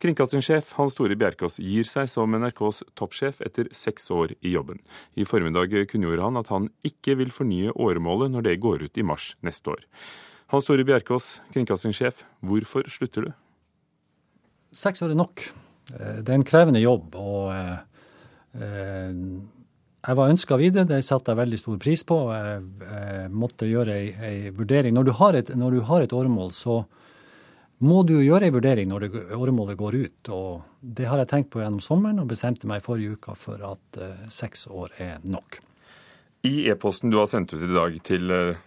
Kringkastingssjef Hans Tore Bjerkås gir seg som NRKs toppsjef etter seks år i jobben. I formiddag kunngjorde han at han ikke vil fornye åremålet når det går ut i mars neste år. Hans Tore Bjerkås, kringkastingssjef, hvorfor slutter du? Seks år er nok. Eh, det er en krevende jobb. og eh, eh, jeg var ønska videre, det satte jeg veldig stor pris på. Jeg, måtte gjøre ei, ei vurdering. Når du, et, når du, har et, åremål, så må du gjøre ei vurdering når åremålet går ut. Og det har jeg tenkt på gjennom sommeren, og bestemte meg forrige uke for at uh, seks år er nok. I e-posten du har sendt ut i dag til uh,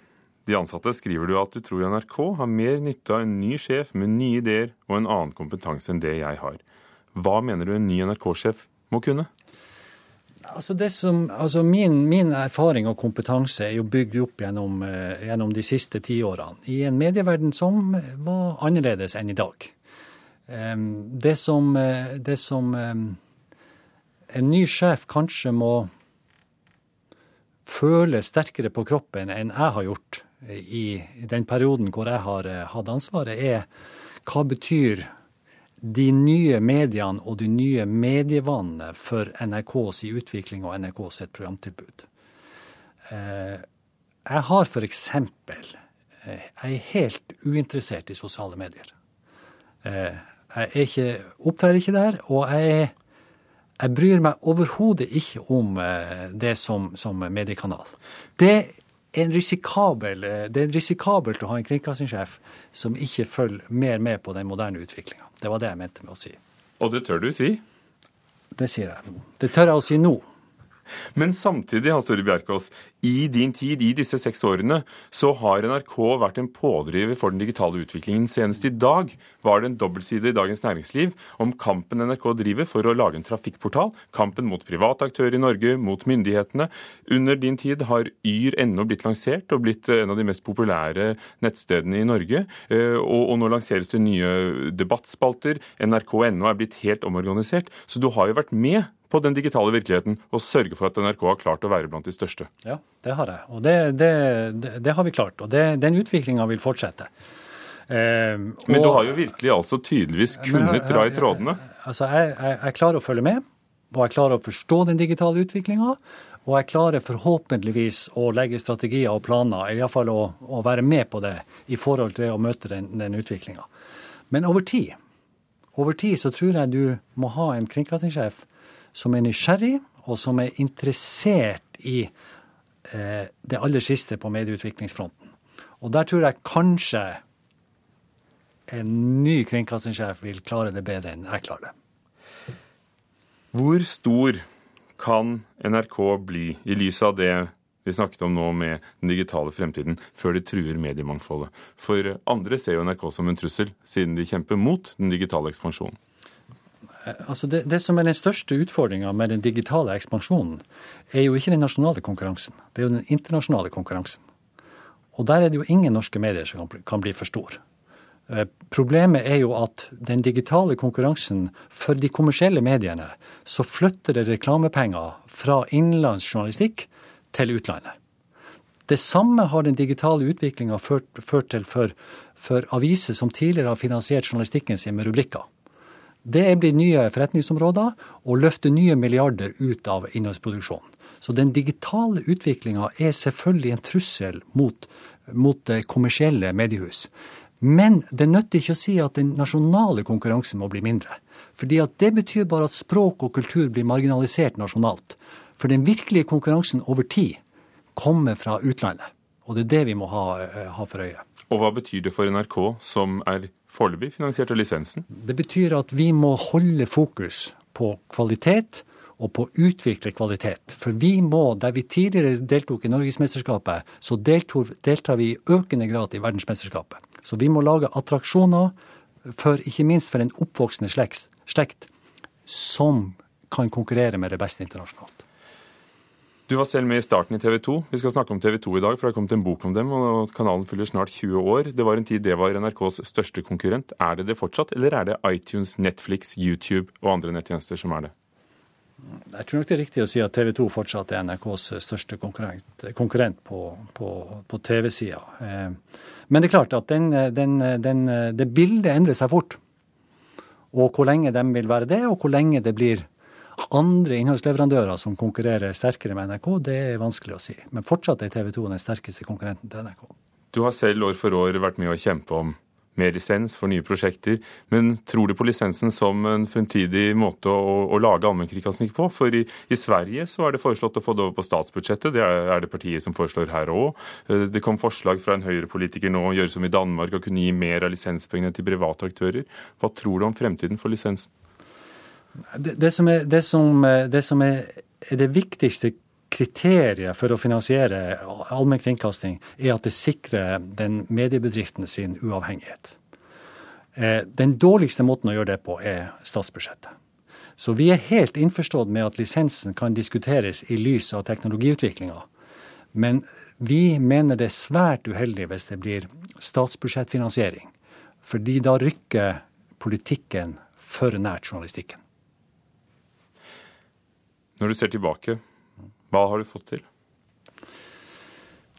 de ansatte, skriver du at du tror NRK har mer nytte av en ny sjef med nye ideer og en annen kompetanse enn det jeg har. Hva mener du en ny NRK-sjef må kunne? Altså som, altså min, min, erfaring og kompetanse er jo bygd opp gjennom, eh, gjennom de siste tiårene i en medieverden som var annerledes enn i dag. Det som, eh, det som en ny sjef kanskje må føle sterkere på kroppen enn jeg har gjort i den perioden hvor jeg har eh, hatt ansvaret, er hva betyr de nye mediene og de nye medievanene for NRKs utvikling og NRKs programtilbud. Eh, jeg har f.eks. Eh, jeg er helt uinteressert i sosiale medier. Eh, jeg er ikke, opptrer ikke der, og jeg, jeg bryr meg overhodet ikke om det som, som mediekanal. Det risikabel, det er risikabelt å ha en kringkastingssjef som ikke følger mer med på den moderne utviklinga. Det var det jeg mente med å si. Og det tør du si? Det sier jeg nå. Det tør jeg å si nå. Men samtidig, Hans Tore Bjerkås, i din tid, i disse seks årene, så har NRK vært en pådriver for den digitale utviklingen. Senest i dag var det en dobbeltside i Dagens Næringsliv om kampen NRK driver for å lage en trafikkportal. Kampen mot private aktører i Norge, mot myndighetene. Under din tid har yr.no blitt lansert og blitt en av de mest populære nettstedene i Norge. Eh, og, nå lanseres det nye debattspalter. NRK.no er blitt helt omorganisert. Så du har jo vært med på den digitale virkeligheten og sørge for at NRK har klart å være blant de største? Ja, det har jeg. Og det, det, det, det har vi klart. Og den utviklinga vil fortsette. Eh, men du har jo virkelig altså tydeligvis kunnet dra i trådene? Altså, jeg, jeg, jeg klarer å følge med, og jeg klarer å forstå den digitale utviklinga. Og jeg klarer forhåpentligvis å legge strategier og planer, eller iallfall å, å være med på det i forhold til å møte den, den utviklinga. Men over tid, over tid så tror jeg du må ha en kringkastingssjef som er nysgjerrig, og som er interessert i eh, det aller siste på medieutviklingsfronten. Og der tror jeg kanskje en ny kringkastingssjef vil klare det bedre enn jeg klarer det. Hvor stor kan NRK bli i lys av det vi snakket om nå med den digitale fremtiden, før de truer mediemangfoldet? For andre ser jo NRK som en trussel, siden de kjemper mot den digitale ekspansjonen. Eh, altså det, det, som er den største utfordringa med den digitale ekspansjonen, er jo ikke den nasjonale konkurransen, det er jo den internasjonale konkurransen. Og der er det jo ingen norske medier som kan bli for stor. Eh, problemet er jo at den digitale konkurransen for de kommersielle mediene, så flytter det reklamepenger fra innenlands journalistikk til utlandet. Det samme har den digitale utviklinga ført, ført, til for, for aviser som tidligere har finansiert journalistikken sin med rubrikker. Det blitt nye forretningsområder og løfter nye milliarder ut av innholdsproduksjonen. Så den digitale utviklinga er selvfølgelig en trussel mot, mot kommersielle mediehus. Men det nytter ikke å si at den nasjonale konkurransen må bli mindre. Fordi det betyr bare at språk og kultur blir marginalisert nasjonalt. For den virkelige konkurransen over tid kommer fra utlandet. Og det er det vi må ha, eh, ha for øye. Og hva betyr det for NRK, som er foreløpig finansiert av lisensen? Det betyr at vi må holde fokus på kvalitet og på å utvikle kvalitet. For vi må, der vi tidligere deltok i Norgesmesterskapet, så deltar, deltar vi i økende grad i verdensmesterskapet. Så vi må lage attraksjoner, for, ikke minst for en oppvoksende slekt, slekt som kan konkurrere med det beste internasjonalt. Du var selv med i starten i TV 2. Vi skal snakke om TV 2 i dag, for det har kommet en bok om dem. og Kanalen fyller snart 20 år. Det var en tid det var NRKs største konkurrent. Er det det fortsatt, eller er det iTunes, Netflix, YouTube og andre nettjenester som er det? Jeg tror nok det er riktig å si at TV 2 fortsatt er NRKs største konkurrent, konkurrent på, på, på TV-sida. Eh, men det er klart at den, den, den, det bildet endrer seg fort. Og hvor lenge de vil være det, og hvor lenge det blir andre innholdsleverandører som konkurrerer sterkere med NRK, det er vanskelig å si. Men fortsatt er TV 2 den sterkeste konkurrenten til NRK. Du har selv år for år vært med å kjempe om mer lisens for nye prosjekter. Men tror du på lisensen som en fremtidig måte å, å lage allmennkringkasting på? For i, i, Sverige så er det foreslått å få det over på statsbudsjettet. Det er, er det partiet som foreslår her òg. Eh, det kom forslag fra en høyrepolitiker nå å gjøre som i Danmark, å kunne gi mer av lisenspengene til private aktører. Hva tror du om fremtiden for lisensen? Det, det, som, er, det, som, det som er det viktigste kriteriet for å finansiere allmennkringkasting er at det sikrer den mediebedriften sin uavhengighet. Eh, den dårligste måten å gjøre det på er statsbudsjettet. Så vi er helt innforstått med at lisensen kan diskuteres i lys av teknologiutviklinga. Men vi mener det er svært uheldig hvis det blir statsbudsjettfinansiering. Fordi da rykker politikken for nært journalistikken. Når du ser tilbake, hva har du fått til?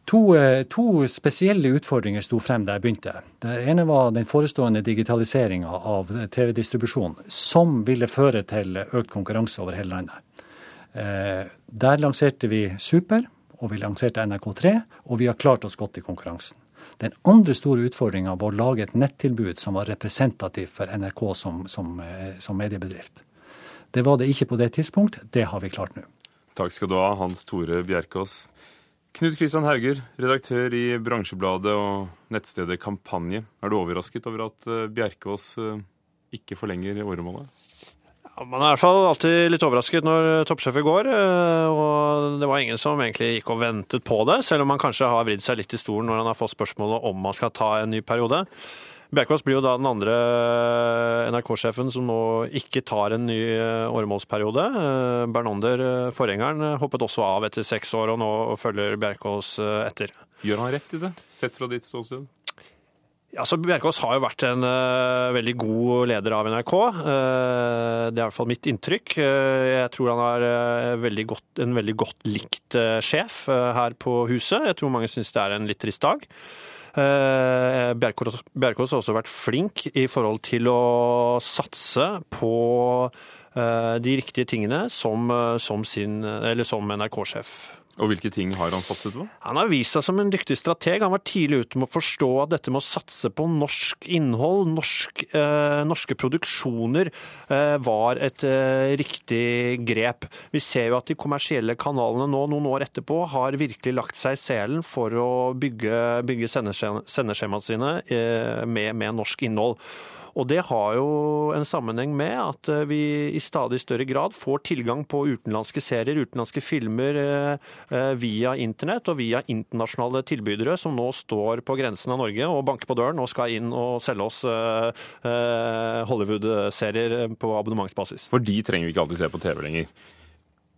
To, eh, to, spesielle utfordringer sto frem da jeg begynte. Det ene var den forestående digitaliseringa av TV-distribusjon, som ville føre til økt konkurranse over hele landet. Eh, der lanserte vi Super, og vi lanserte NRK3, og vi har klart oss godt i konkurransen. Den andre store utfordringa var å lage et nettilbud som var representativt for NRK som, som, eh, som mediebedrift. Det var det ikke på det tidspunkt. Det har vi klart nå. Takk skal du ha, Hans Tore Bjerkås. Knut Kristian Hauger, redaktør i bransjebladet og nettstedet Kampanje. Er du overrasket over at eh, Bjerkås eh, ikke forlenger åremålet? Ja, man er i hvert fall alltid litt overrasket når toppsjefer går. Eh, og det var ingen som egentlig gikk og ventet på det, selv om han kanskje har vridd seg litt i stolen når han har fått spørsmålet om man skal ta en ny periode. Bjerkås blir jo da den andre eh, NRK-sjefen som nå ikke tar en ny eh, åremålsperiode. Eh, Bernander, forgjengeren, hoppet også av etter seks år, og nå følger Bjerkås etter. Gjør han rett i det, sett fra ditt ståsted? Altså, Bjerkås har jo vært en uh, veldig god leder av NRK. Uh, det er i hvert fall mitt inntrykk. Uh, jeg tror han er veldig godt, en veldig godt likt sjef her på huset. Jeg tror mange syns det er en litt trist dag. Eh, Bjerkås har også vært flink i forhold til å satse på eh, de riktige tingene som, eh, som, som NRK-sjef. Og hvilke ting har han satset på? Han har vist seg som en dyktig strateg. Han var tidlig ute med å forstå at dette med å satse på norsk innhold, norsk, eh, norske produksjoner, eh, var et eh, riktig grep. Vi ser jo at de kommersielle kanalene nå, noen år etterpå, har virkelig lagt seg i selen for å bygge, bygge sendeskjemaene sine eh, med, med norsk innhold. Og det har jo en sammenheng med at eh, vi i stadig større grad får tilgang på utenlandske serier, utenlandske filmer eh, eh, via internett og via internasjonale tilbydere som nå står på grensen av Norge og banker på døren og skal inn og selge oss Hollywood-serier på abonnementsbasis. For de trenger vi ikke alltid se på TV lenger.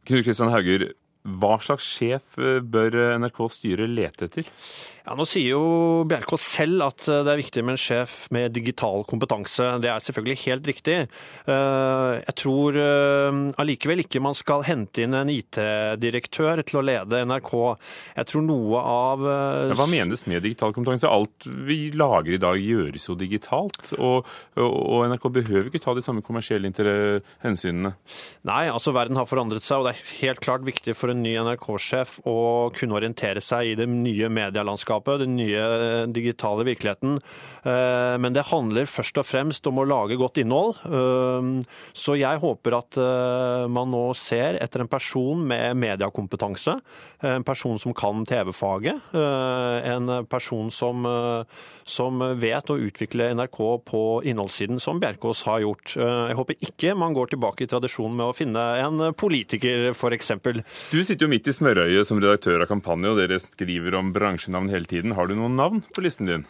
Knut Kristian Hauger, hva slags sjef bør NRKs styre lete etter? Ja, Nå sier jo Bjerkås selv at eh, det er viktig med en sjef med digital kompetanse. Det er selvfølgelig helt riktig. Eh, jeg tror eh, allikevel ikke man skal hente inn en IT-direktør til å lede NRK. Jeg tror noe av Hva menes med digital kompetanse? Alt vi lager i dag gjøres jo digitalt. Og, og NRK behøver ikke ta de samme kommersielle hensynene. Nei, altså verden har forandret seg, og det er helt klart viktig for en ny NRK-sjef å kunne orientere seg i det nye medielandskapet den nye eh, digitale virkeligheten. Eh, men det handler først og fremst om å lage godt innhold. Eh, så jeg håper at man nå ser etter en person med mediekompetanse. En person som kan TV-faget. En person som, som vet å utvikle NRK på innholdssiden, som Bjerkås har gjort. Jeg håper ikke man går tilbake i tradisjonen med å finne en politiker, f.eks. Du sitter jo midt i smørøyet som redaktør av Kampanje, og dere skriver om bransjenavn hele tiden. Har du noen navn på listen din?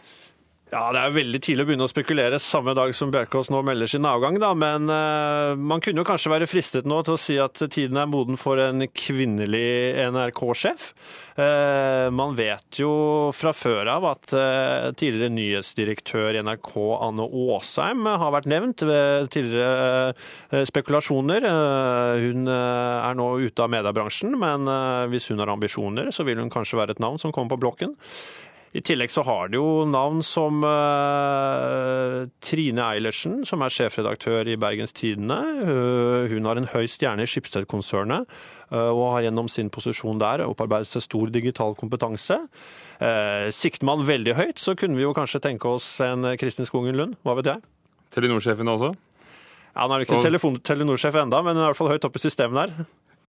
Ja, Det er veldig tidlig å begynne å spekulere samme dag som Bjerkås nå melder sin avgang, da. Men uh, man kunne jo kanskje være fristet nå til å si at tiden er moden for en kvinnelig NRK-sjef. Uh, eh, man vet jo fra før av at uh, tidligere nyhetsdirektør i NRK, Anne Aasheim, har vært nevnt ved tidligere spekulasjoner. hun er nå ute av mediebransjen, men hvis hun har ambisjoner, så vil hun kanskje være et navn som kommer på blokken. I tillegg så har det jo navn som uh, Trine Eilertsen, som er sjefredaktør i Bergens Tidende. Uh, hun har en høy stjerne i Schibsted-konsernet, uh, og har gjennom sin posisjon der opparbeidet seg stor digital kompetanse. Eh, sikter man veldig høyt, så kunne vi jo kanskje tenke oss en Kristin Skogen Lund. Hva vet jeg? Telenor-sjefen også? Ja, Han er jo ikke Og- telefon- Telenor-sjef enda, men hun er i hvert fall høyt oppe i systemet der.